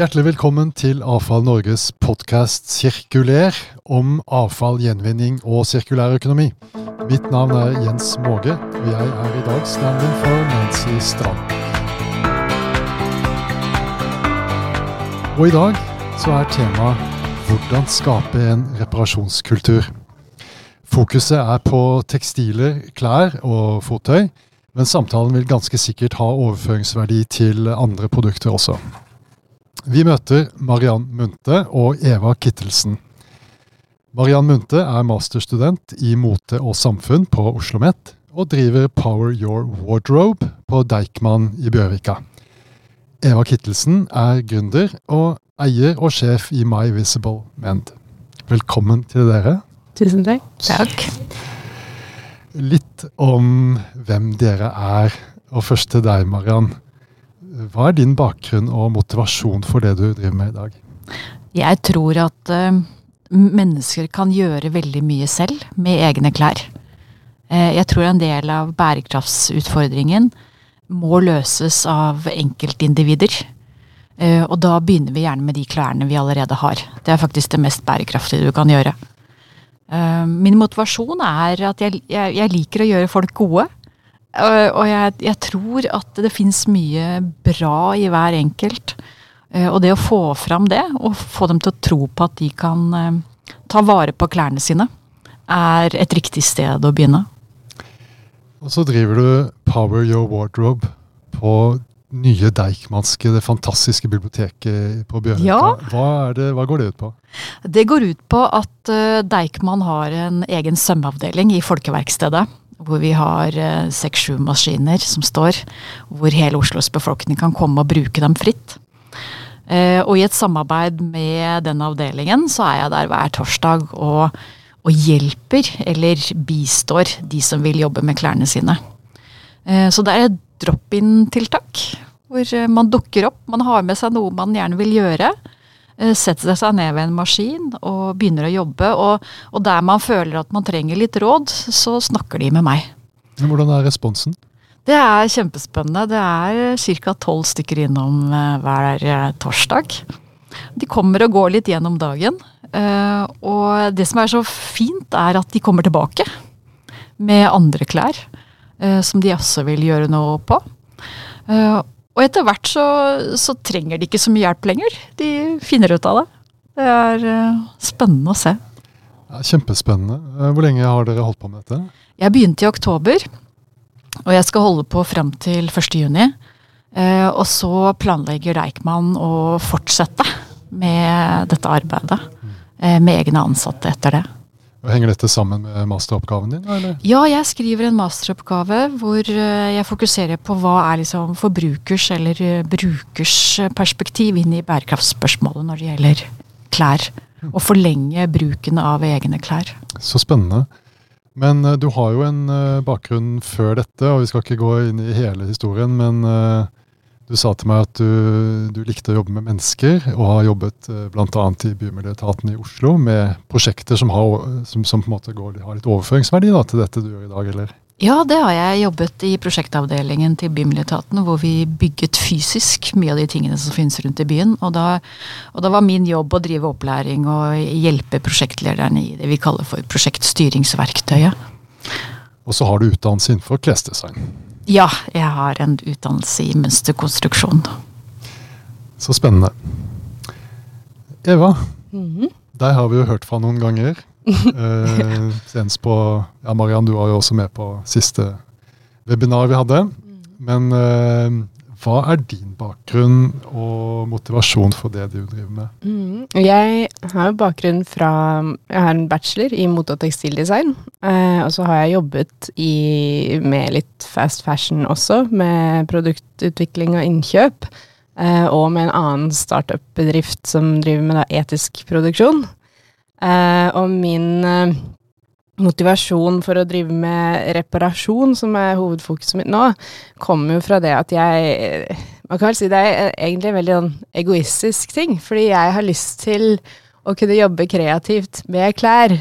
Hjertelig velkommen til Avfall Norges podkast Sirkuler om avfall, gjenvinning og sirkulær økonomi. Mitt navn er Jens Måge, og jeg er i dag stand-in for Nancy Strand. Og i dag så er temaet hvordan skape en reparasjonskultur. Fokuset er på tekstiler, klær og fottøy, men samtalen vil ganske sikkert ha overføringsverdi til andre produkter også. Vi møter Mariann Munthe og Eva Kittelsen. Mariann Munthe er masterstudent i mote og samfunn på Oslo OsloMet, og driver Power Your Wardrobe på Deichman i Bjørvika. Eva Kittelsen er gründer og eier og sjef i My Visible Mend. Velkommen til dere. Tusen takk. Takk. Litt om hvem dere er. Og først til deg, Mariann. Hva er din bakgrunn og motivasjon for det du driver med i dag? Jeg tror at uh, mennesker kan gjøre veldig mye selv med egne klær. Uh, jeg tror en del av bærekraftsutfordringen må løses av enkeltindivider. Uh, og da begynner vi gjerne med de klærne vi allerede har. Det er faktisk det mest bærekraftige du kan gjøre. Min motivasjon er at jeg, jeg, jeg liker å gjøre folk gode. Og jeg, jeg, tror at det fins mye bra i hver enkelt. Uh, og det å få fram det, og få dem til å tro på at de kan uh, ta vare på klærne sine, er et riktig sted å begynne. Og så driver du Power Your Wardrobe på nye Deichmanske, det fantastiske biblioteket på Bjørvika. Ja. Hva, hva, går det ut på? Det går ut på at uh, Deichman har en egen sømmeavdeling i Folkeverkstedet. Hvor vi har uh, seks-sju uh, maskiner som står. Hvor hele Oslos befolkning kan komme og bruke dem fritt. Eh, og i et samarbeid med den avdelingen så er jeg der hver torsdag og, og hjelper, eller bistår, de som vil jobbe med klærne sine. Så det er et drop-in-tiltak. Hvor eh, man dukker opp, man har med seg noe man gjerne vil gjøre. Eh, setter seg ned ved en maskin og begynner å jobbe. Og, og der man føler at man trenger litt råd, så snakker de med meg. Hvordan er responsen? Det er kjempespennende. Det er ca. tolv stykker innom eh, hver torsdag. De kommer og går litt gjennom dagen. Og det som er så fint, er at de kommer tilbake med andre klær. Eh, som de også vil gjøre noe på. Eh, og etter hvert så, så, trenger de ikke så mye hjelp lenger. De finner ut av det. Det er eh, spennende å se. Ja, kjempespennende. Hvor lenge har dere holdt på med dette? Jeg begynte i oktober. Og jeg skal holde på fram til 1.6. Og så planlegger Deichman å fortsette med dette arbeidet. Med egne ansatte etter det. Henger dette sammen med masteroppgaven din? Eller? Ja, jeg skriver en masteroppgave hvor eh, jeg fokuserer på hva er liksom forbrukers eller eh, brukers perspektiv inn i bærekraftsspørsmålet når det gjelder klær. Og forlenge bruken av egne klær. Så spennende. Men uh, du har jo en bakgrunn før dette, og vi skal ikke gå inn i hele historien, men du sa til meg at du, du, likte å jobbe med mennesker, og har jobbet eh, bl.a. i Bymiljøetaten i Oslo med prosjekter som, har, som, som går, har litt overføringsverdi da, til dette du gjør i dag, eller? Ja, det har jeg jobbet i prosjektavdelingen til Bymiljøetaten, hvor vi bygget fysisk mye av de tingene som finnes rundt i byen. Og da, og da var min jobb å drive opplæring og hjelpe prosjektlederne i det vi kaller for prosjektstyringsverktøyet. Og så har du utdannelse innenfor klesdesign. Ja, jeg har en utdannelse i mønsterkonstruksjon. Så spennende. Eva, mm -hmm. deg har vi jo hørt fra noen ganger. eh, senest på Ja, Mariann, du var jo også med på siste webinar vi hadde. Mm. Men eh, hva er din bakgrunn og motivasjon for det du driver med? Mm. Jeg har bakgrunn fra Jeg har en bachelor i mote- og tekstildesign. Eh, og så har jeg jobbet i, med litt fast fashion også, med produktutvikling og innkjøp. Eh, og med en annen startup-bedrift som driver med da, etisk produksjon. Eh, og min eh, motivasjon for å drive med reparasjon, som er hovedfokuset mitt nå, kommer jo fra det at jeg Man kan vel si det er egentlig en veldig sånn egoistisk ting, fordi jeg har lyst til å kunne jobbe kreativt med klær.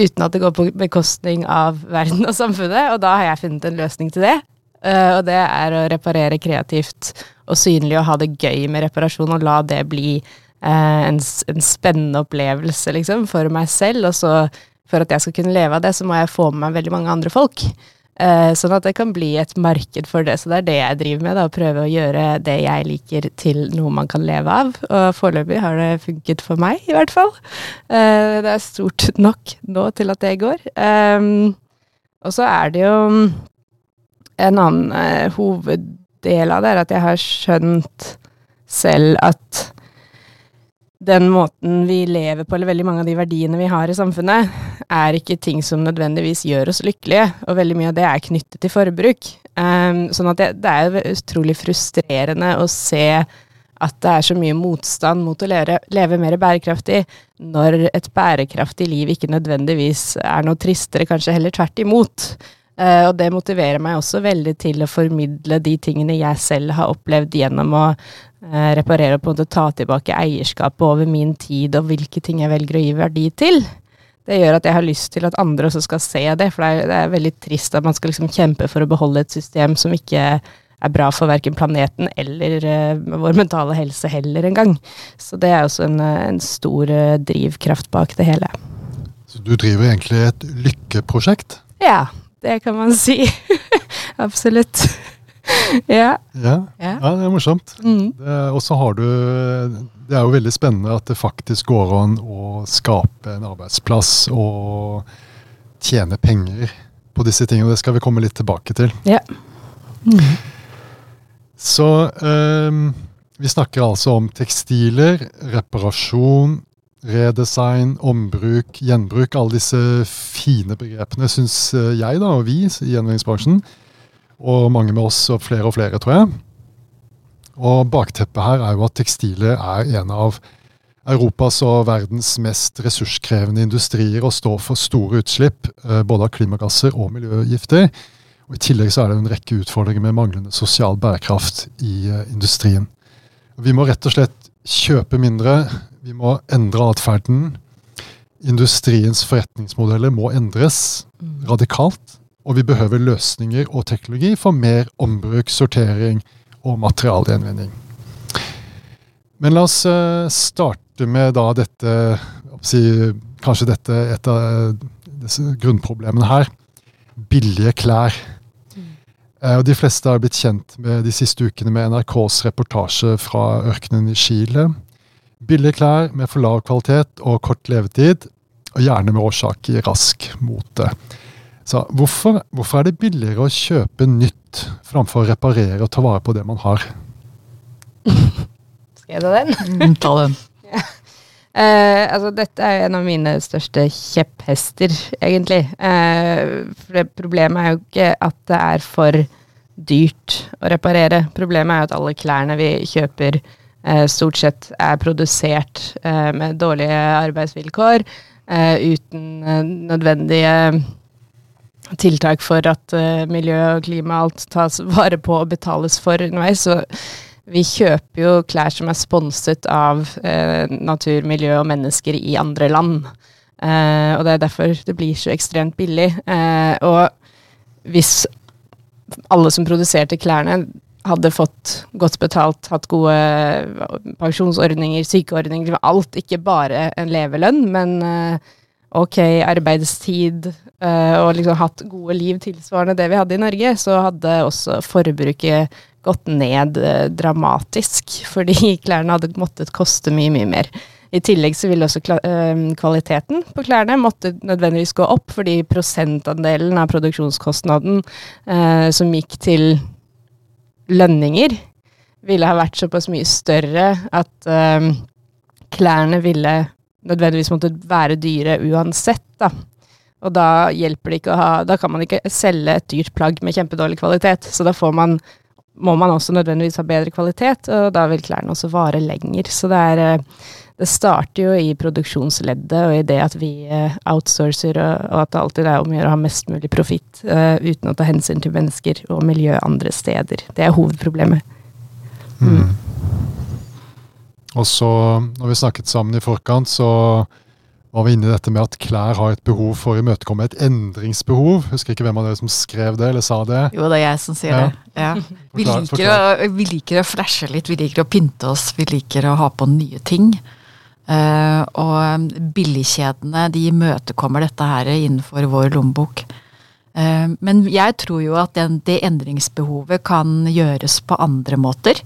Uten at det går på bekostning av verden og samfunnet, og da har jeg funnet en løsning til det. Uh, og det er å reparere kreativt og synlig og ha det gøy med reparasjon, og la det bli uh, en, en, spennende opplevelse, liksom, for meg selv. Og så, for at jeg skal kunne leve av det, så må jeg få med meg veldig mange andre folk. Uh, sånn at det kan bli et marked for det. Så det er det jeg driver med, da, å prøve å gjøre det jeg liker til noe man kan leve av. Og foreløpig har det funket for meg, i hvert fall. Uh, det er stort nok nå til at det går. Um, og så er det jo en annen uh, hoveddel av det, er at jeg har skjønt selv at den måten vi lever på, eller veldig mange av de verdiene vi har i samfunnet, er ikke ting som nødvendigvis gjør oss lykkelige, og veldig mye av det er knyttet til forbruk. Um, sånn at det, det er utrolig frustrerende å se at det er så mye motstand mot å leve, leve, mer bærekraftig, når et bærekraftig liv ikke nødvendigvis er noe tristere, kanskje heller tvert imot. Uh, og det motiverer meg også veldig til å formidle de tingene jeg selv har opplevd gjennom å uh, reparere og på en måte ta tilbake eierskapet over min tid og hvilke ting jeg velger å gi verdi til. Det gjør at jeg har lyst til at andre også skal se det, for det er, det er veldig trist at man skal liksom kjempe for å beholde et system som ikke er bra for verken planeten eller uh, vår mentale helse heller engang. Så det er også en, en stor drivkraft bak det hele. Så du driver egentlig et lykkeprosjekt? Ja, det kan man si. Absolutt. Ja. Ja. ja. det er morsomt. Mm. Og så har du Det er jo veldig spennende at det faktisk går an å skape en arbeidsplass og tjene penger på disse tingene. Det skal vi komme litt tilbake til. Ja. Mm. Så um, vi snakker altså om tekstiler, reparasjon, redesign, ombruk, gjenbruk, alle disse fine begrepene, syns eh, jeg da, og vi i gjenvinningsbransjen, og mange med oss, og flere og flere, tror jeg. Og bakteppet her er jo at tekstiler er en av Europas og verdens mest ressurskrevende industrier og står for store utslipp eh, både av klimagasser og miljøgifter. Og I tillegg så er det en rekke utfordringer med manglende sosial bærekraft i eh, industrien. Vi må rett og slett kjøpe mindre, vi må endre atferden. Industriens forretningsmodeller må endres mm. radikalt. Og vi behøver løsninger og teknologi for mer ombruk, sortering og materialgjenvinning. Men la oss uh, starte med da dette si, Kanskje dette et av disse grunnproblemene her. Billige klær. Mm. Og De fleste har blitt kjent med de siste ukene med NRKs reportasje fra ørkenen i Chile Billige klær med for lav kvalitet og kort levetid, og gjerne med årsak i rask mote. Så hvorfor, hvorfor, er det billigere å kjøpe nytt framfor å reparere og ta vare på det man har? Skal jeg ta den? Mm, ta den. ja. eh, altså, dette er en av mine største kjepphester, egentlig. Uh, for problemet er jo ikke at det er for dyrt å reparere. Problemet er jo at alle klærne vi kjøper, uh, stort sett er produsert eh, med dårlige arbeidsvilkår, eh, uten nødvendige tiltak for at miljø og klima alt tas vare på og betales for underveis. Så vi kjøper jo klær som er sponset av natur, miljø og mennesker i andre land. og det er derfor det blir så ekstremt billig. og hvis alle som produserte klærne hadde fått godt betalt, hatt gode pensjonsordninger, sykeordninger, alt. Ikke bare en levelønn, men uh, ok arbeidstid uh, og liksom hatt gode liv tilsvarende det vi hadde i Norge, så hadde også forbruket gått ned uh, dramatisk, fordi klærne hadde måttet koste mye, mye mer. I tillegg så ville også kvaliteten på klærne måtte nødvendigvis gå opp, fordi prosentandelen av produksjonskostnaden som gikk til lønninger ville ha vært såpass mye større at um, klærne ville nødvendigvis måtte være dyre uansett, da. Og da hjelper det ikke å ha Da kan man ikke selge et dyrt plagg med kjempedårlig kvalitet. Så da får man må man også nødvendigvis ha bedre kvalitet, og da vil klærne også vare lenger. Så det er eh, Det starter jo i produksjonsleddet og i det at vi eh, outsourcer, og, at det alltid er om å gjøre å ha mest mulig profitt uh, uten å ta hensyn til mennesker og miljø andre steder. Det er hovedproblemet. Mm. Og så, når vi snakket sammen i forkant, så var vi inne i dette med at klær har et behov for å imøtekomme et endringsbehov. Husker ikke hvem av dere som skrev det, eller sa det. Jo, det er jeg som sier Ja. det. Ja. Vi, liker å, vi liker å flashe litt, vi liker å pynte oss, vi liker å ha på nye ting. Uh, og billigkjedene de imøtekommer dette her innenfor vår lommebok. Uh, men jeg tror jo at den, det endringsbehovet kan gjøres på andre måter.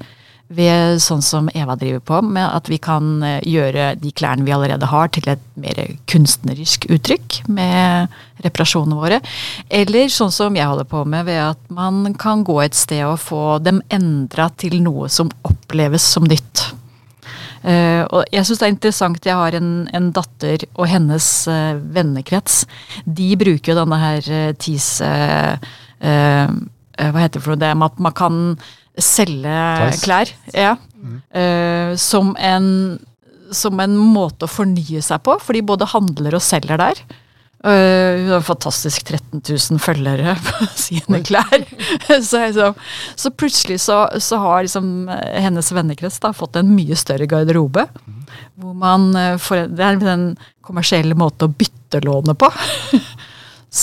Ved sånn som Eva driver på, med at vi kan eh, gjøre de klærne vi allerede har til et mer kunstnerisk uttrykk med reparasjonene våre. Eller sånn som jeg holder på med, ved at man kan gå et sted og få dem endra til noe som oppleves som nytt. Uh, og jeg syns det er interessant. Jeg har en, en datter og hennes uh, vennekrets. De bruker jo denne her uh, TISE Hva heter det for noe? Det med at man kan selge Tice. klær. Ja. Eh, som en som en måte å fornye seg på, fordi både handler og selger der. Uh, hun har fantastisk 13 000 følgere på sine klær. så, liksom, så plutselig så, så har liksom eh, hennes vennekrets da fått en mye større garderobe. Hvor man får, Det er en kommersiell måte å byttelåne på.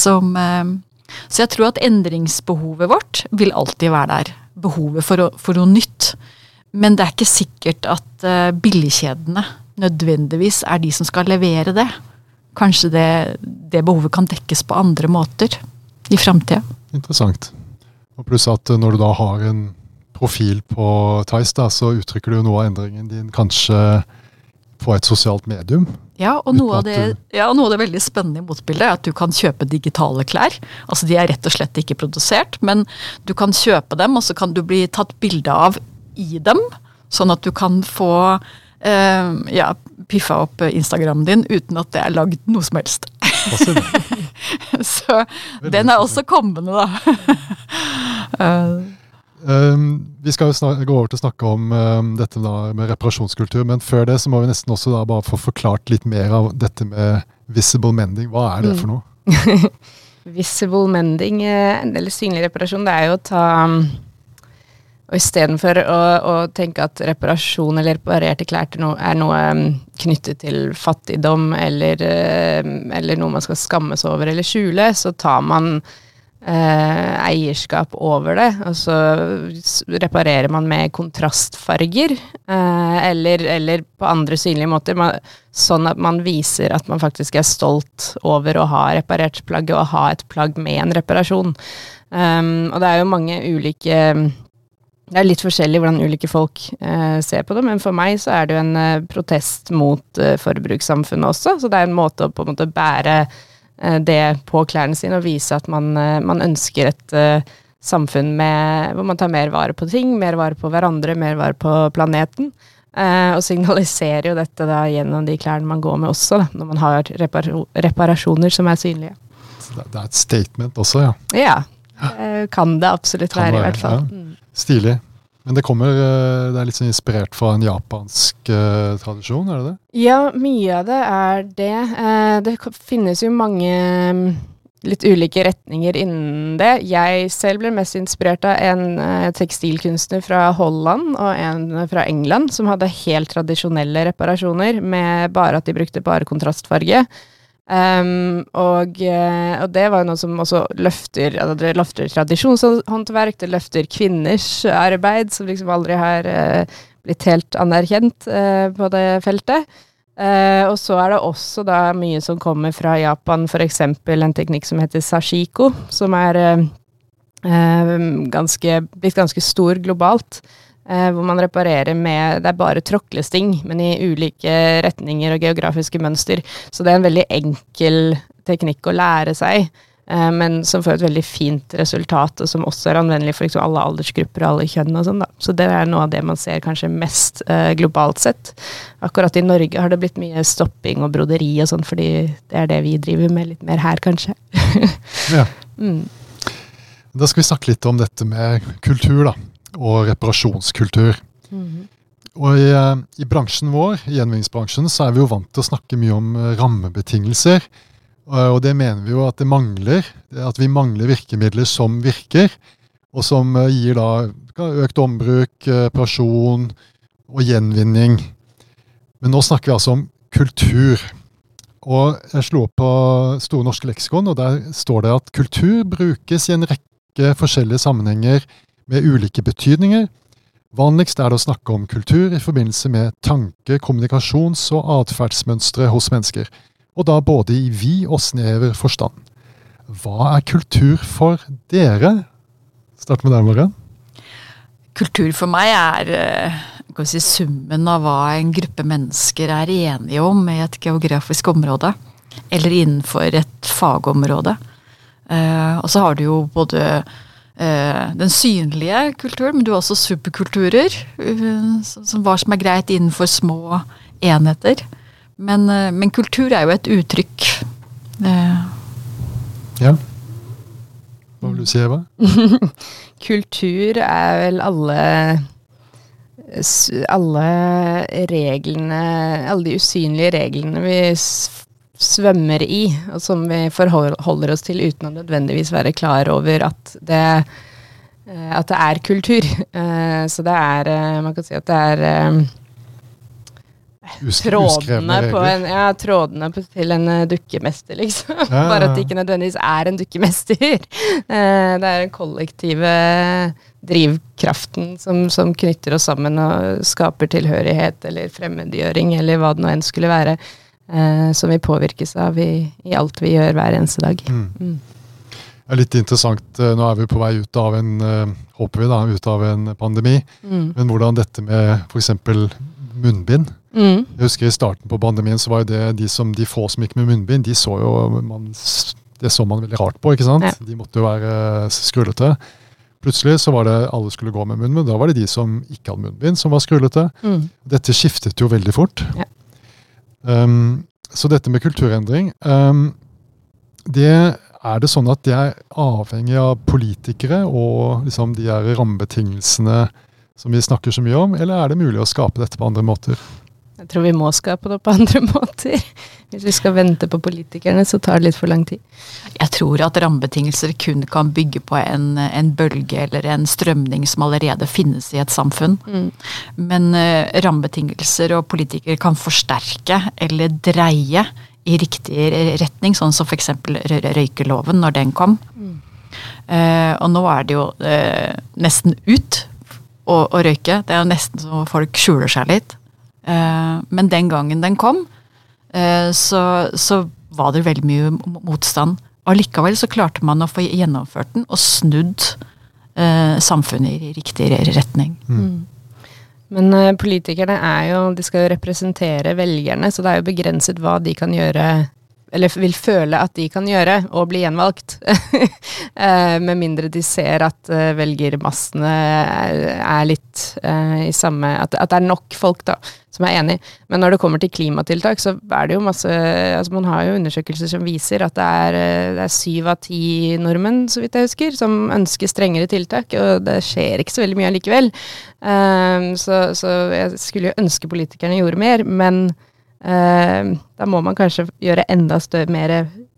Som, uh, så jeg tror at endringsbehovet vårt vil alltid være der. Behovet for, for noe nytt. Men det er ikke sikkert at eh, billigkjedene nødvendigvis er de som skal levere det. Kanskje det, det behovet kan dekkes på andre måter i framtida. Interessant. Og pluss at eh, når du da har en profil på Theis, så uttrykker du noe av endringen din kanskje på et sosialt medium. Ja, og noe av, det, ja, og noe av det veldig spennende i motbildet er at du kan kjøpe digitale klær. Altså De er rett og slett ikke produsert, men du kan kjøpe dem, og så kan du bli tatt bilde av i dem. Sånn at du kan få eh, ja, piffa opp Instagrammen din uten at det er lagd noe som helst. Så den er også kommende, da. Eh, Um, vi skal jo gå over til å snakke om um, dette med reparasjonskultur, men før det så må vi nesten også bare få forklart litt mer av dette med visible mending. Hva er det for noe? Visible mending, eh, eller synlig reparasjon, det er jo å ta um, Og istedenfor å, å tenke at reparasjon eller reparerte klær noe, er noe knyttet til fattigdom eller, eller noe man skal skammes over eller skjule, så tar man eh, eierskap over det. Og så reparerer man med kontrastfarger, eh, eller, eller på andre synlige måter. Man, sånn at man viser at man faktisk er stolt over å ha reparert plagget, og ha et plagg med en reparasjon. Um, og det er jo mange ulike det er litt forskjellig hvordan ulike folk eh, ser på det, men for meg så er det jo en eh, protest mot eh, forbrukssamfunnet også. Så det er en måte å på en måte bære det på klærne sine og vise at man, eh, man ønsker et eh, samfunn med, hvor man tar mer vare på ting, mer vare på hverandre, mer vare på planeten. Eh, og signaliserer jo dette da gjennom de klærne man går med også, da, når man har reparasjoner som er synlige. Det er et statement også, ja. Ja, eh, kan det absolutt Kan være, i hvert fall. ja. Mm. Stilig. Men det kommer, eh, det er litt sånn inspirert fra en japansk eh, tradisjon, er det det? Ja, mye av det er det. Eh, det finnes jo mange mm, litt ulike retninger innen det. Jeg selv ble mest inspirert av en eh, tekstilkunstner fra Holland og en fra England som hadde helt tradisjonelle reparasjoner med bare at de brukte bare kontrastfarge. Um, og, eh, og det var jo noe som også løfter altså Det løfter tradisjonshåndverk, det løfter kvinners arbeid, som liksom aldri har uh, blitt helt anerkjent uh, på det feltet. Uh, og så er det også da mye som kommer fra Japan, f.eks. en teknikk som heter sashiko, som er ganske, blitt ganske stor globalt. Eh, hvor man reparerer med Det er bare tråklesting, men i ulike retninger og geografiske mønster. Så det er en veldig enkel teknikk å lære seg. eh, men som får et veldig fint resultat, og som også er anvendelig for liksom alle aldersgrupper og alle kjønn. og sånn da. Så det er noe av det man ser kanskje mest eh, globalt sett. Akkurat i Norge har det blitt mye stopping og broderi og sånn, fordi det er det vi driver med litt mer her, kanskje. Ja. Mm. Da skal vi snakke litt om dette med kultur, da. Og reparasjonskultur. Mhm. Og i, eh, i bransjen vår, i gjenvinningsbransjen, så er vi jo vant til å snakke mye om eh, rammebetingelser. Eh, Og det mener vi jo at det mangler. Er At vi mangler virkemidler som virker, og som gir da økt ombruk, reparasjon og gjenvinning. Men nå snakker vi altså om kultur. og jeg slo opp på Store norske leksikon, og der står det at kultur brukes i en rekke forskjellige sammenhenger med ulike betydninger. Vanligst er det å snakke om kultur i forbindelse med tanke-, kommunikasjons- og atferdsmønstre hos mennesker, og da både i vid og snever forstand. Hva er kultur for dere? Start med deg, Mariann. Kultur for meg er eh, si, summen av hva en gruppe mennesker er enige om i et geografisk område. Eller innenfor et fagområde. Eh, og så har du jo både den synlige kulturen, men du har også superkulturer. som hva som er greit innenfor små enheter. Men, men kultur er jo et uttrykk. Ja. Hva vil du si, Eva? Kultur er vel alle alle reglene, alle de usynlige reglene vi svømmer i, og som vi forholder oss til uten å nødvendigvis være klar over at det, eh, at det er kultur. Eh, så det er eh, Man kan si at det er trådene, på en, ja, trådene på, til en dukkemester, liksom. Ja, Bare at det ikke nødvendigvis er en dukkemester. det er den kollektive drivkraften som, som, knytter oss sammen og skaper tilhørighet eller fremmedgjøring, eller hva det nå enn skulle være, uh, som vi påvirkes av i, i, alt vi gjør hver eneste dag. Mm. Mm. Det er litt interessant, Nå er vi på vei ut av en håper vi da, ut av en pandemi. Mm. Men hvordan dette med f.eks. munnbind Mm. Jeg husker I starten på pandemien så var det de, som, de få som gikk med munnbind, de så jo man, det så man veldig rart på. ikke sant? Ja. De måtte jo være skrullete. Plutselig så var det alle skulle gå med munnbind. Da var det de som ikke hadde munnbind, som var skrullete. Mm. Dette skiftet jo veldig fort. Ja. Um, så dette med kulturendring um, det Er det sånn at det er avhengig av politikere og liksom de her rammebetingelsene som vi snakker så mye om, eller er det mulig å skape dette på andre måter? Jeg tror vi må skape det på andre måter. Hvis vi skal vente på politikerne, så tar det litt for lang tid. Jeg tror at rammebetingelser kun kan bygge på en, en bølge eller en strømning som allerede finnes i et samfunn. Mm. Men uh, rammebetingelser og politikere kan forsterke eller dreie i riktig retning, sånn som f.eks. røykeloven, når den kom. Mm. Uh, og nå er det jo uh, nesten ut å, å røyke. Det er jo nesten så folk skjuler seg litt. Eh, men den gangen den kom, eh, så, så var det veldig mye motstand. Allikevel så klarte man å få gjennomført den og snudd eh, samfunnet i riktig retning. Mm. mm. Men politikerne er jo, de skal jo representere velgerne, så det er jo begrenset hva de kan gjøre eller vil føle at de kan gjøre, og bli gjenvalgt. Eh, med mindre de ser at uh, velgermassene er litt i samme at, det er nok folk da, som er enig. Men når det kommer til klimatiltak, så er det jo masse altså Man har jo undersøkelser som viser at det er, det er syv av ti nordmenn, så vidt jeg husker, som ønsker strengere tiltak. Og det skjer ikke så veldig mye allikevel. Så, så jeg skulle jo ønske politikerne gjorde mer, men da må man kanskje gjøre enda større, mer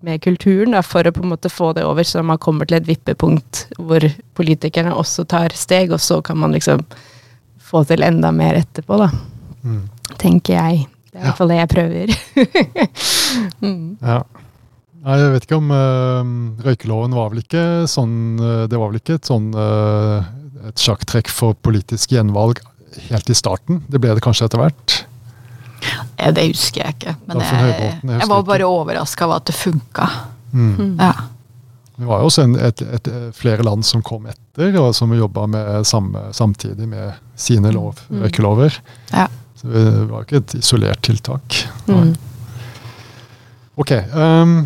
med kulturen da, for å på en måte få det over, så man kommer til et vippepunkt hvor politikerne også tar steg, og så kan man liksom få til enda mer etterpå, da. Mm. Tenker jeg. Det er i hvert fall det jeg prøver. mm. Ja. Nei, jeg vet ikke om uh, Røykeloven var vel ikke sånn uh, Det var vel ikke et sånn uh, et sjakktrekk for politisk gjenvalg helt i starten. Det ble det kanskje etter hvert? Det husker jeg ikke. Men jeg, jeg, jeg, var bare overraska over at det funka. Mm. mm. Ja. Det var jo også en, et, et, flere land som kom etter, og som jobba samtidig med sine lov, mm. røykelover. Ja. Så det var ikke et isolert tiltak. Mm. Ok. Um,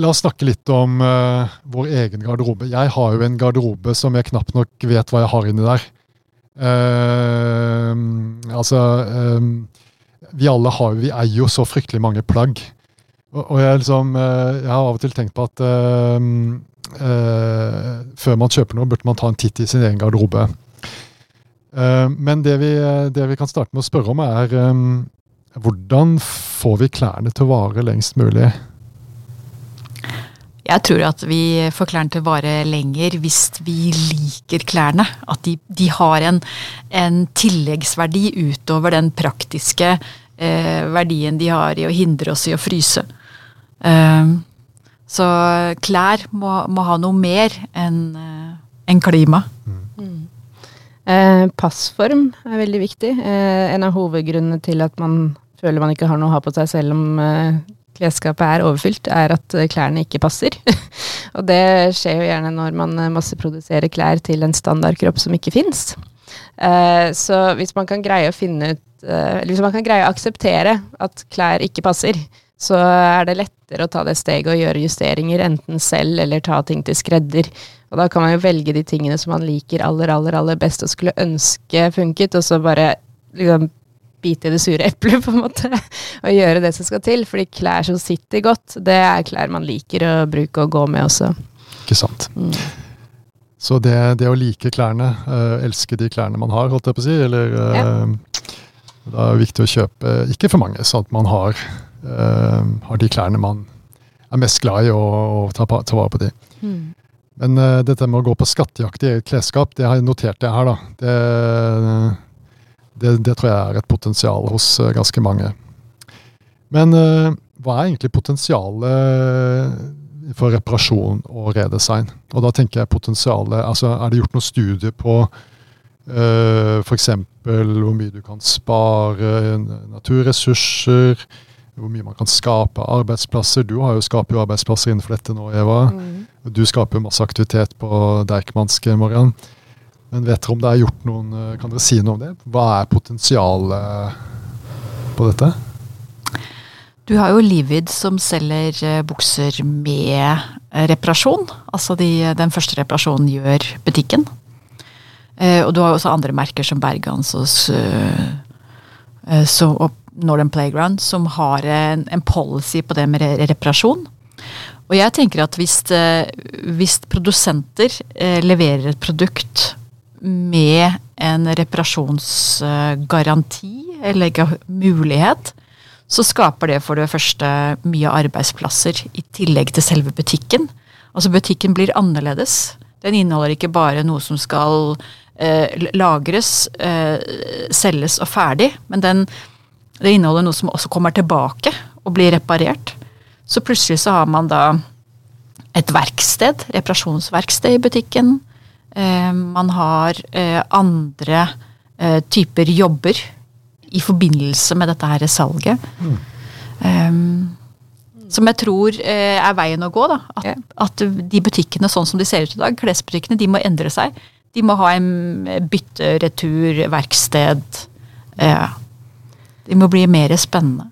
la oss snakke litt om uh, vår egen garderobe. Jeg har jo en garderobe som jeg knapt nok vet hva jeg har inni der. Uh, altså um, vi alle har, vi eier jo så fryktelig mange plagg. Og, og jeg, liksom, eh, jeg, har av og til tenkt på at uh, uh, før man kjøper noe, burde man ta en titt i sin egen garderobe. Uh, men det vi, det vi, kan starte med å spørre om, er um, hvordan får vi klærne til å vare lengst mulig? Jeg tror at vi får klærne til å vare lenger hvis vi liker klærne. At de, de har en, en, tilleggsverdi utover den praktiske eh, verdien de har i å hindre oss i å fryse. Eh, så klær må, må, ha noe mer enn eh, en klima. Mm. Eh, passform er veldig viktig. Eh, en av hovedgrunnene til at man føler man ikke har noe å ha på seg selv om eh, klesskapet er overfylt, er at klærne ikke passer. og det skjer jo gjerne når man masseproduserer klær til en standardkropp som ikke fins. Eh, så hvis man kan greie å finne ut Hvis man kan greie å akseptere at klær ikke passer, så er det lettere å ta det steget og gjøre justeringer, enten selv eller ta ting til skredder. Og da kan man jo velge de tingene som man liker aller, aller, aller best og skulle ønske funket, og så bare liksom bite i det sure eplet, på en måte, og gjøre det som skal til. Fordi klær som sitter godt, det er klær man liker å bruke og gå med også. Ikke sant. Mm. Så det, det, å like klærne, uh, elske de klærne man har, holdt jeg på å si, eller uh, ja. Da er det viktig å kjøpe ikke for mange, sånn at man har uh, har de klærne man er mest glad i, og, og ta, ta, vare på de. Mm. Men uh, dette med å gå på skattejakt i eget klesskap, det har jeg notert det her, da. Det, det, det, tror jeg er et potensial hos uh, ganske mange. Men hva er egentlig potensialet for reparasjon og redesign? Og da tenker jeg potensialet altså Er det gjort noen studier på uh, f.eks. hvor mye du kan spare naturressurser? hvor mye man kan skape arbeidsplasser. Du har jo skaper jo arbeidsplasser innenfor dette nå, Eva. Mm. Du skaper masse aktivitet på Deichmanske, Mariann. Men vet dere om det er gjort noen eh, Kan dere si noe om det? Hva er potensialet på dette? Du har jo Livid som selger eh, bukser med eh, reparasjon. Altså de, den første reparasjonen gjør butikken. Og du har jo også andre merker som Bergans og, så, og Northern Playground som har en, en policy på det med reparasjon. Og jeg tenker at hvis, eh, hvis produsenter eh, leverer et produkt med en reparasjonsgaranti eller mulighet, så skaper det for det første mye arbeidsplasser i tillegg til selve butikken. Altså butikken blir annerledes. Den inneholder ikke bare noe som skal eh, lagres, eh, selges og ferdig, men den det inneholder noe som også kommer tilbake og blir reparert. Så plutselig så har man da et verksted, reparasjonsverksted i butikken. Eh, man har eh, andre eh, typer jobber i forbindelse med dette her salget. Mm. som jeg tror er veien å gå. da, at, yeah. at, de butikkene sånn som de ser ut i dag, klesbutikkene, de må endre seg. De må ha en bytte, retur, verksted. Eh, de må bli mer spennende.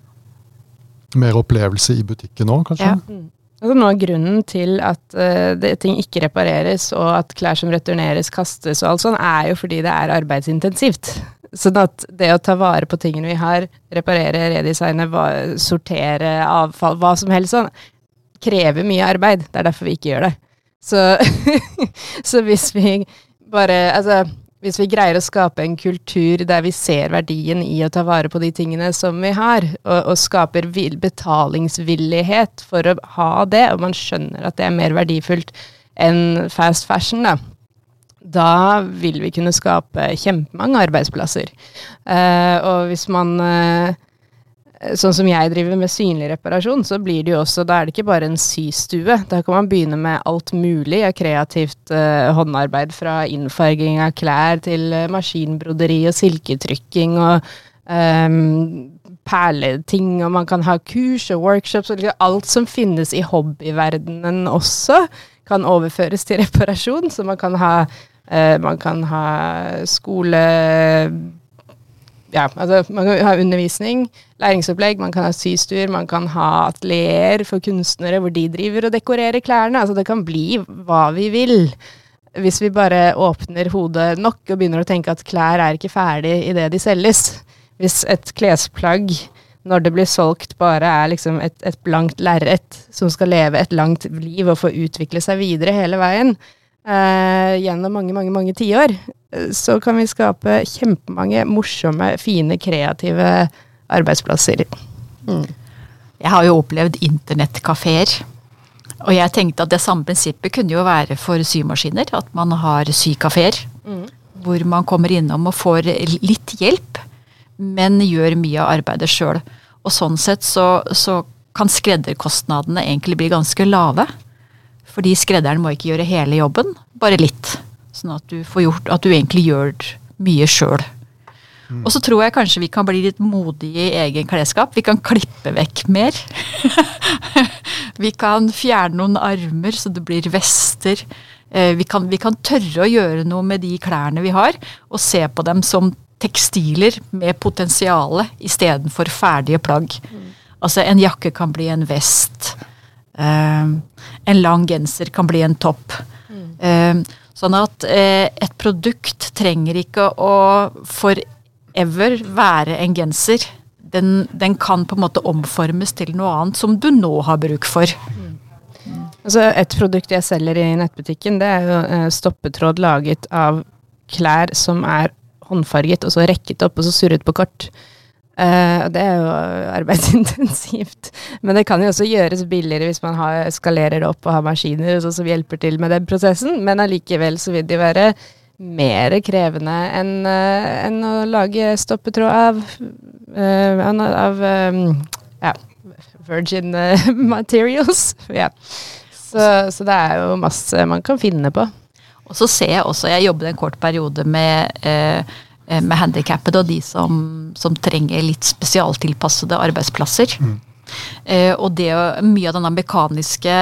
Mer opplevelse i butikken òg, kanskje? Ja. Mm. Altså, noe av grunnen til at uh, det, ting ikke repareres, og at klær som returneres, kastes og alt sånn, er jo fordi det er arbeidsintensivt. Sånn at det å ta vare på tingene vi har, reparere, redesigne, sortere avfall, hva som helst sånn, krever mye arbeid. Det er derfor vi ikke gjør det. Så, så hvis vi bare Altså hvis vi greier å skape en kultur der vi ser verdien i å ta vare på de tingene som vi har, og, og skaper betalingsvillighet for å ha det, og man skjønner at det er mer verdifullt enn fast fashion, da, da vil vi kunne skape kjempemange arbeidsplasser. Uh, og hvis man uh, Sånn som jeg driver med synlig reparasjon, så blir det jo også Da er det ikke bare en systue. Da kan man begynne med alt mulig av kreativt uh, håndarbeid. Fra innfarging av klær til uh, maskinbroderi og silketrykking og um, perleting. Og man kan ha kurs og workshops og liksom alt som finnes i hobbyverdenen også, kan overføres til reparasjon. Så man kan ha, uh, man kan ha skole ja, altså man kan ha undervisning, læringsopplegg, man kan ha systuer, man kan ha atelier for kunstnere hvor de driver og dekorerer klærne. Altså det kan bli hva vi vil. Hvis vi bare åpner hodet nok og begynner å tenke at klær er ikke ferdig idet de selges. Hvis et klesplagg når det blir solgt, bare er liksom et, et blankt lerret som skal leve et langt liv og få utvikle seg videre hele veien, eh, gjennom mange, mange, mange tiår, så kan vi skape kjempemange morsomme, fine, kreative arbeidsplasser. Mm. Jeg har jo opplevd internettkafeer. Og jeg tenkte at det samme prinsippet kunne jo være for symaskiner. At man har sykafeer. Mm. Hvor man kommer innom og får litt hjelp men gjør mye av arbeidet sjøl. Og sånn sett så, så kan skredderkostnadene egentlig bli ganske lave. Fordi skredderen må ikke gjøre hele jobben, bare litt. Sånn at du får gjort At du egentlig gjør mye sjøl. Mm. Og så tror jeg kanskje vi kan bli litt modige i egen klesskap. Vi kan klippe vekk mer. vi kan fjerne noen armer så det blir vester. Eh, vi kan, vi kan, tørre å gjøre noe med de klærne vi har, og se på dem som tekstiler med potensial istedenfor ferdige plagg. Mm. Altså en jakke kan bli en vest. Eh, en lang genser kan bli en topp. Mm. Uh, sånn at eh, et produkt trenger ikke å forever være en genser. Den, den, kan på en måte omformes til noe annet som du nå har bruk for. Mm. Altså et produkt jeg selger i nettbutikken, det er jo stoppetråd laget av klær som er håndfarget, og så rekket opp og så surret på kort. Uh, det er jo arbeidsintensivt. Men det kan jo også gjøres billigere hvis man har, skalerer opp og har maskiner som hjelper til med den prosessen, men allikevel så vil jo være mer krevende enn uh, å lage stoppetråd av, uh, av ja, virgin materials. ja. så, så, det er jo masse man kan finne på. Og så ser jeg også, jeg jobbet en kort periode med Eh, med handikappede og de som, som, trenger litt spesialtilpassede arbeidsplasser. Mm. Eh, og det mye av denne mekaniske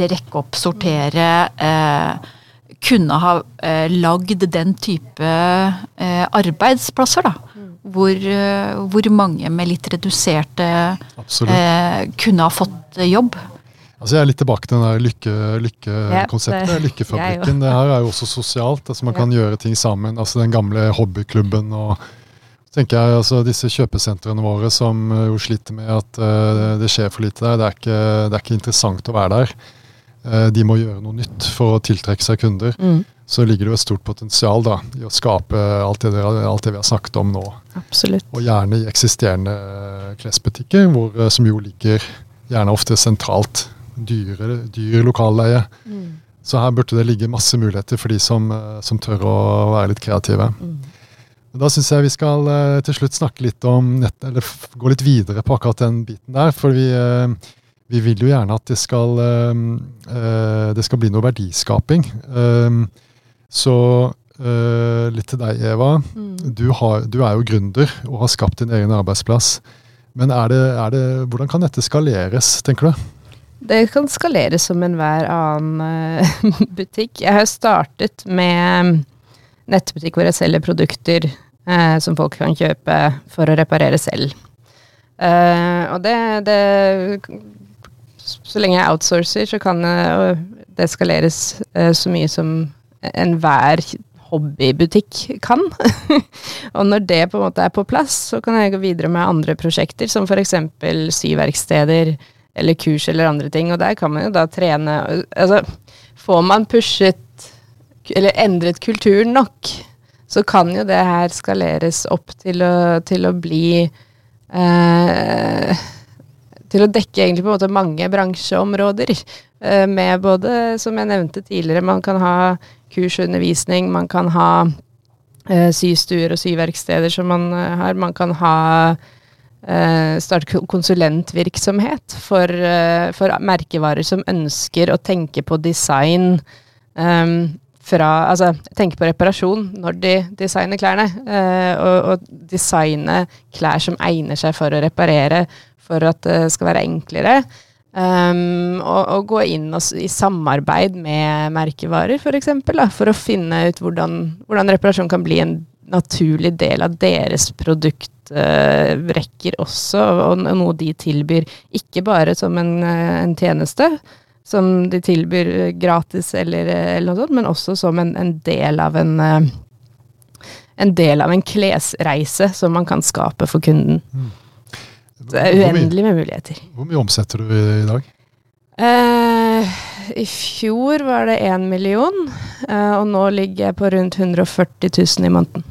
rekke opp, sortere eh, kunne ha eh, lagd den type eh, arbeidsplasser, da. Mm. Hvor, eh, hvor, mange med litt reduserte eh, kunne ha fått jobb. Altså Jeg er litt tilbake til den lykkekonseptet. Lykke Lykkefabrikken. Det her er jo også sosialt. altså Man kan gjøre ting sammen. altså Den gamle hobbyklubben og tenker jeg altså Disse kjøpesentrene våre som eh, jo sliter med at uh, det skjer for lite der. Det er, ikke, det er ikke interessant å være der. Uh, de må gjøre noe nytt for å tiltrekke seg kunder. Mm. Så ligger det jo et stort potensial da, i å skape alt det, alt det vi har snakket om nå. Absolutt. Og gjerne i eksisterende klesbutikker, hvor, som jo ligger gjerne ofte sentralt dyre, dyr lokalleie. Mm. Så her burde det ligge masse muligheter for de som, eh, som tør å være litt kreative. Mm. Da syns jeg vi skal uh, til slutt snakke litt om nett, eller gå litt videre på akkurat den biten der. For vi, uh, vi vil jo gjerne at det skal, det skal bli noe verdiskaping. så litt til deg, Eva. Mm. Du, har, du, er jo gründer og har skapt din egen arbeidsplass. Men er det, er det, hvordan kan dette skaleres, tenker du? Det kan skaleres som enhver annen uh, butikk. Jeg har startet med nettbutikk hvor jeg selger produkter uh, som folk kan kjøpe for å reparere selv. Uh, og det, det, Så lenge jeg outsourcer, så kan det skaleres så mye som enhver hobbybutikk kan. og når det på en måte er på plass, så kan jeg gå videre med andre prosjekter, som f.eks. syverksteder eller kurs eller andre ting. Og der kan man jo da trene Altså, får man pushet eller endret kulturen nok, så kan jo det her skaleres opp til å, til å bli eh, Til å dekke egentlig på en måte mange bransjeområder. Eh, med både, som jeg nevnte tidligere, man kan ha kurs og undervisning, man kan ha eh, systuer og syverksteder som man eh, har, man kan ha starte konsulentvirksomhet for, uh, for, merkevarer som ønsker å tenke på design um, fra Altså tenke på reparasjon når de designer klærne. Uh, og, og, designe klær som egner seg for å reparere, for at det skal være enklere. Um, og, og, gå inn og, i samarbeid med merkevarer, f.eks. For, eksempel, for å finne ut hvordan, hvordan reparasjon kan bli en naturlig del av deres produkt rekker også, og noe de tilbyr. Ikke bare som en, eh, en tjeneste, som de tilbyr gratis eller, eller, noe sånt, men også som en, en del av en en del av en klesreise som man kan skape for kunden. Mm. Det er uendelig med muligheter. Hvor mye omsetter du i, dag? Eh, I fjor var det én million, eh, og nå ligger jeg på rundt 140 000 i måneden.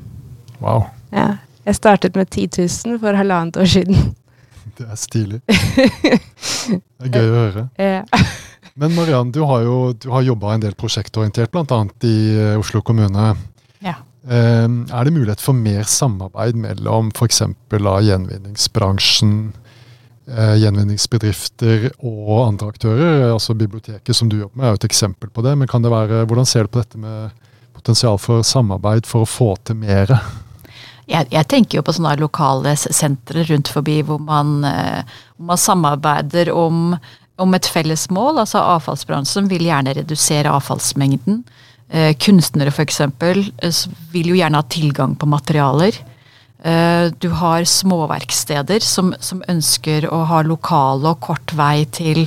Wow. Ja. Jeg startet med 10 000 for halvannet år siden. Det er stilig. Det er gøy å høre. Ja. Men Mariann, du har jo du har jobba en del prosjektorientert, bl.a. i eh, Oslo kommune. Ja. Eh, er det mulighet for mer samarbeid mellom f.eks. gjenvinningsbransjen, eh, gjenvinningsbedrifter og andre aktører? Altså Biblioteket som du jobber med er jo et eksempel på det. Men kan det være, hvordan ser du på dette med potensial for samarbeid for å få til mer? Jeg, jeg, tenker jo på sånne lokale sentre rundt forbi hvor man, eh, hvor man samarbeider om, om, et felles mål. Altså Avfallsbransjen vil gjerne redusere avfallsmengden. Eh, kunstnere f.eks. Eh, vil jo gjerne ha tilgang på materialer. Eh, du har småverksteder som, som, ønsker å ha lokale og kort vei til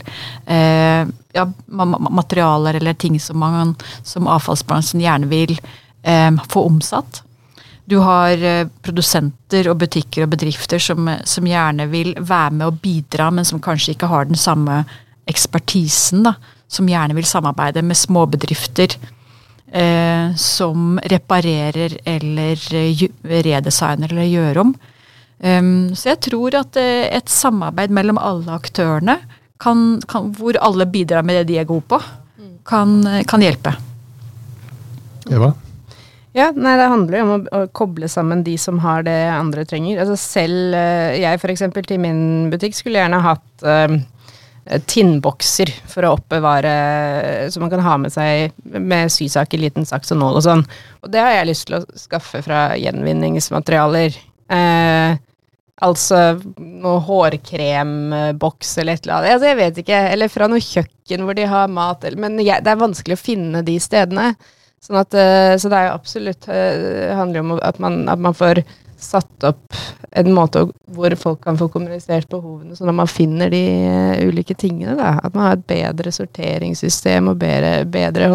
eh, ja, materialer eller ting som, man, som avfallsbransjen gjerne vil få omsatt. Du har eh, produsenter og butikker og bedrifter som, som, gjerne vil være med og bidra, men som kanskje ikke har den samme ekspertisen. Da, som gjerne vil samarbeide med småbedrifter eh, som reparerer eller eh, redesigner eller gjør om. Um, så jeg tror at eh, et samarbeid mellom alle aktørene, kan, kan, hvor alle bidrar med det de er gode på, kan, eh, kan hjelpe. Eva? Ja, nei, Det handler jo om å, å, koble sammen de som har det andre trenger. Altså Selv jeg f.eks. til min butikk skulle gjerne hatt uh, Eh, tinnbokser for å oppbevare Som man kan ha med seg med sysaker, liten saks og nål og sånn. Og det har jeg lyst til å skaffe fra gjenvinningsmaterialer. Eh, altså noe hårkremboks eller et eller annet. Altså, jeg vet ikke. Eller fra noe kjøkken hvor de har mat. Men jeg, det er vanskelig å finne de stedene. Sånn at, eh, så det er jo absolutt eh, handler om at man, at man får satt opp en måte hvor folk kan få kommunisert behovene, sånn at man finner de uh, ulike tingene. Da. At man har et bedre sorteringssystem og bedre, bedre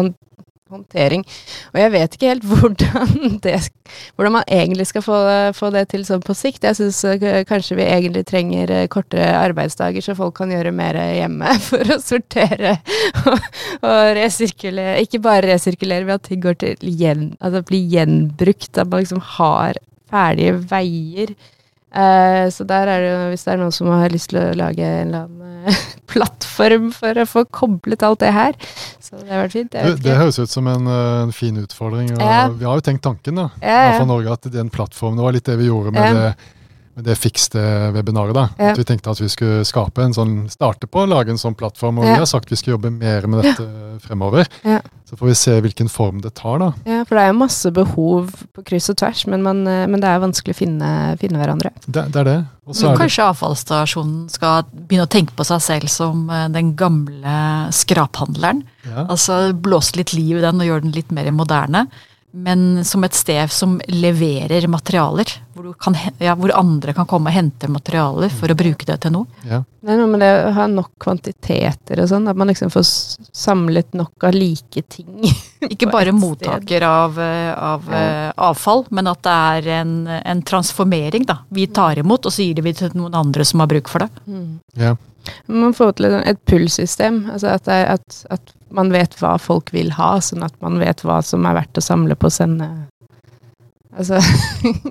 håndtering. Og jeg vet ikke helt hvordan, det, hvordan man egentlig skal få, få det til sånn på sikt. Jeg syns uh, kanskje vi egentlig trenger uh, kortere arbeidsdager, så folk kan gjøre mer hjemme for å sortere og, og resirkulere. Ikke bare resirkulere ved at ting går til gjen, altså blir gjenbrukt. At man liksom har ferdige veier. Uh, så der er det jo, hvis det er noen som har lyst til å lage en eller annen uh, plattform for å få koblet alt det her, så det har vært fint. Det, det, høres ut som en, uh, en fin utfordring. og ja. Vi har jo tenkt tanken, da, ja, ja. fra Norge, at den plattformen det var litt det vi gjorde med det med det fikste webinaret. da. Ja. At vi tenkte at vi skulle skape en sånn, starte på å lage en sånn plattform. Og ja. vi har sagt vi skal jobbe mer med dette ja. fremover. Så får vi se hvilken form det tar, da. Ja, for det er jo masse behov på kryss og tvers, men, man, eh, men det er vanskelig å finne, finne hverandre. Det, det er det. Men kanskje avfallsstasjonen skal begynne å tenke på seg selv som eh, den gamle skraphandleren. Altså blåse litt liv i den og gjøre den litt mer moderne men som et sted som leverer materialer. Hvor, kan, ja, hvor, andre kan komme og hente materialer for å bruke det til noe. Ja. Det er noe med det å ha nok kvantiteter og sånn, at man liksom får samlet nok av like ting. Ikke bare mottaker av, eh, av ja. uh, avfall, men at det er en, en, transformering. da. Vi tar imot, og så gir det vi til noen andre som har bruk for det. Mm. Ja. Man får til et pullsystem. Altså at, at, at, man vet hva folk vil ha, sånn at man vet hva som er verdt å samle på og sende. Altså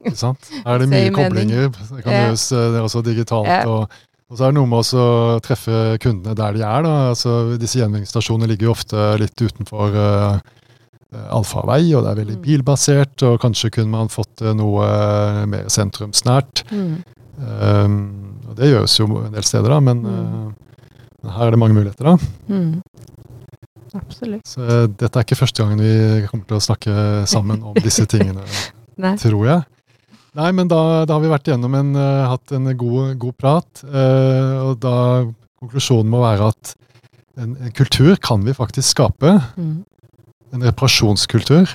Ikke sant. Her er det mye koblinger. Det kan ja. det også digitalt. Ja. Og, og, så er det noe med å treffe kundene der de er. Da. Altså, disse gjenvinningsstasjonene ligger jo ofte litt utenfor uh, allfarvei, og det er veldig mm. bilbasert. Og kanskje kunne man fått noe mer sentrumsnært. Mm. Um, det gjøres jo en del steder, da, men, mm. men her er det mange muligheter. da. Mm. Absolutt. Så uh, dette er ikke første gangen vi kommer til å snakke sammen om disse tingene, tror jeg. Nei, men da, da, har vi vært igjennom en, uh, hatt en god, god prat. og da konklusjonen må være at en, en, kultur kan vi faktisk skape. Mm. En reparasjonskultur.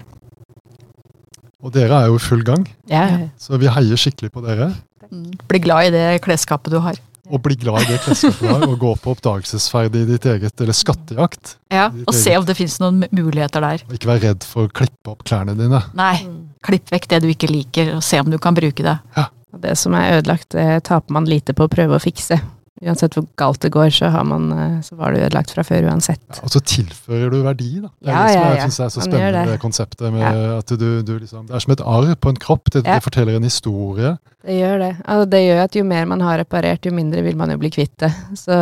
Og dere er jo i full gang. Ja. Så vi heier skikkelig på dere. Mm. Bli glad i det klesskapet du har. Og bli glad i det klesskapet du har, og gå på oppdagelsesferd i ditt eget, eller skattejakt. Ja, Og se om det fins noen muligheter der. Og ikke vær redd for å klippe opp klærne dine. Nei, klipp vekk det du ikke liker, og se om du kan bruke det. Ja. Det som er ødelagt, det taper man lite på å prøve å fikse. Uansett hvor galt det går, så, man, eh, så var det ødelagt fra før uansett. Ja, og så tilfører du verdi, da. Det er ja, det som jeg ja, syns er så spennende det. konseptet. Med at du, du liksom, det er som et arr på en kropp. Det, det, forteller en historie. Det gjør det. Altså, det gjør at jo mer man har reparert, jo mindre vil man jo bli kvitt det. Så,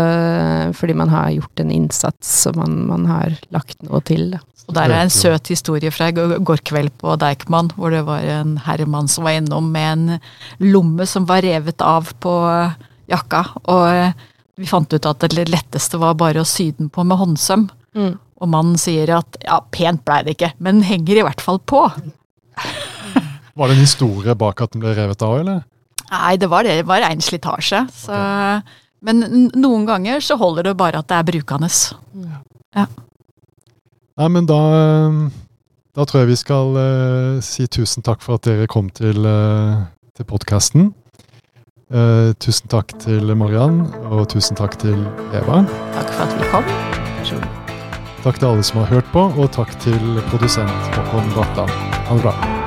fordi man har gjort en innsats, og man, man har lagt noe til. Da. Og der er en søt historie fra i går kveld på Deichman, hvor det var en herremann som var innom med en lomme som var revet av på jakka. Og vi fant ut at det letteste var bare å sy den på med håndsøm. Mm. Og mannen sier at ja, pent blei det ikke, men henger i hvert fall på. Var det en historie bak at den ble revet av, eller? Nei, det var det. Det var rein slitasje. Så, Men noen ganger så holder det bare at det er brukende. Nei, men da, eh, da tror jeg vi skal uh, si tusen takk for at dere kom til, uh, til podkasten. Tusen takk til Mariann, og tusen takk til Eva. Takk for at vi kom. Takk til alle som har hørt på, og takk til produsent Håkon Bratland. Ha det bra.